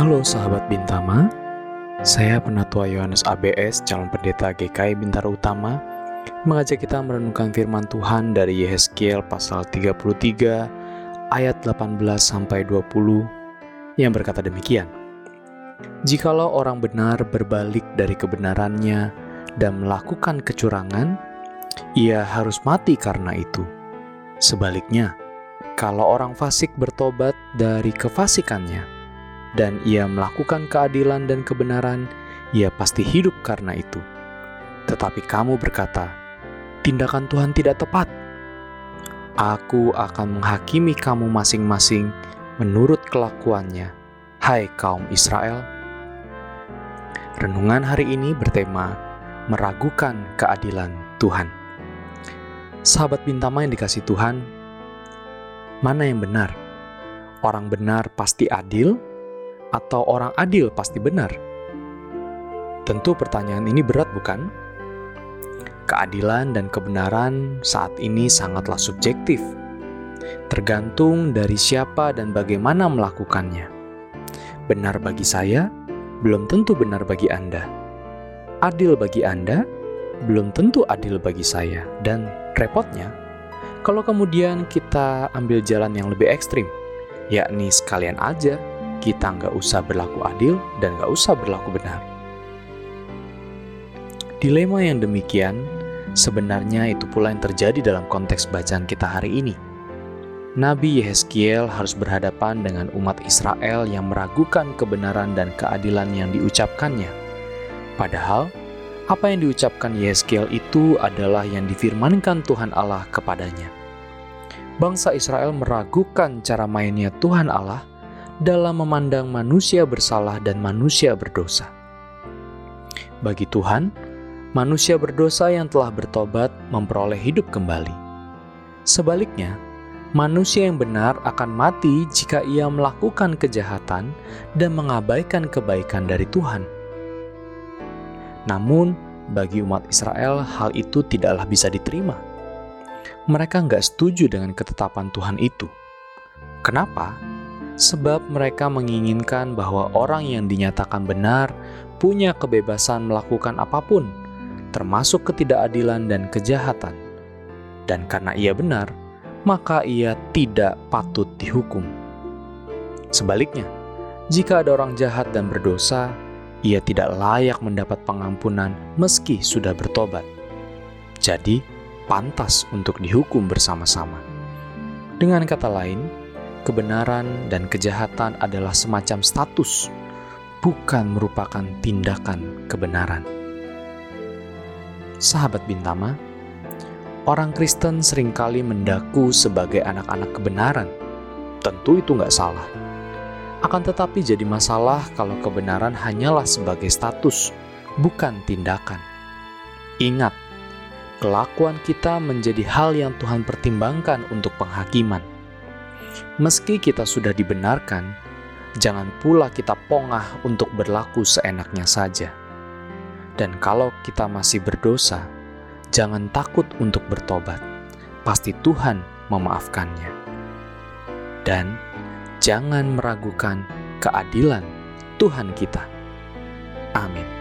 Halo sahabat Bintama, saya Penatua Yohanes ABS, calon pendeta GKI Bintara Utama, mengajak kita merenungkan firman Tuhan dari Yehezkiel pasal 33 ayat 18 sampai 20 yang berkata demikian. Jikalau orang benar berbalik dari kebenarannya dan melakukan kecurangan, ia harus mati karena itu. Sebaliknya, kalau orang fasik bertobat dari kefasikannya, dan ia melakukan keadilan dan kebenaran, ia pasti hidup karena itu. Tetapi kamu berkata, tindakan Tuhan tidak tepat. Aku akan menghakimi kamu masing-masing menurut kelakuannya, hai kaum Israel. Renungan hari ini bertema meragukan keadilan Tuhan. Sahabat Bintama yang dikasih Tuhan, mana yang benar? Orang benar pasti adil, atau orang adil pasti benar? Tentu pertanyaan ini berat bukan? Keadilan dan kebenaran saat ini sangatlah subjektif. Tergantung dari siapa dan bagaimana melakukannya. Benar bagi saya, belum tentu benar bagi Anda. Adil bagi Anda, belum tentu adil bagi saya. Dan repotnya, kalau kemudian kita ambil jalan yang lebih ekstrim, yakni sekalian aja kita nggak usah berlaku adil dan nggak usah berlaku benar. Dilema yang demikian sebenarnya itu pula yang terjadi dalam konteks bacaan kita hari ini. Nabi Yehezkiel harus berhadapan dengan umat Israel yang meragukan kebenaran dan keadilan yang diucapkannya. Padahal, apa yang diucapkan Yehezkiel itu adalah yang difirmankan Tuhan Allah kepadanya. Bangsa Israel meragukan cara mainnya Tuhan Allah dalam memandang manusia bersalah dan manusia berdosa. Bagi Tuhan, manusia berdosa yang telah bertobat memperoleh hidup kembali. Sebaliknya, manusia yang benar akan mati jika ia melakukan kejahatan dan mengabaikan kebaikan dari Tuhan. Namun, bagi umat Israel, hal itu tidaklah bisa diterima. Mereka nggak setuju dengan ketetapan Tuhan itu. Kenapa? Sebab mereka menginginkan bahwa orang yang dinyatakan benar punya kebebasan melakukan apa pun, termasuk ketidakadilan dan kejahatan. Dan karena ia benar, maka ia tidak patut dihukum. Sebaliknya, jika ada orang jahat dan berdosa, ia tidak layak mendapat pengampunan meski sudah bertobat. Jadi, pantas untuk dihukum bersama-sama. Dengan kata lain, kebenaran dan kejahatan adalah semacam status, bukan merupakan tindakan kebenaran. Sahabat Bintama, orang Kristen sering kali mendaku sebagai anak-anak kebenaran. Tentu itu nggak salah. Akan tetapi jadi masalah kalau kebenaran hanyalah sebagai status, bukan tindakan. Ingat, kelakuan kita menjadi hal yang Tuhan pertimbangkan untuk penghakiman Meski kita sudah dibenarkan, jangan pula kita pongah untuk berlaku seenaknya saja. Dan kalau kita masih berdosa, jangan takut untuk bertobat. Pasti Tuhan memaafkannya. Dan jangan meragukan keadilan Tuhan kita. Amin.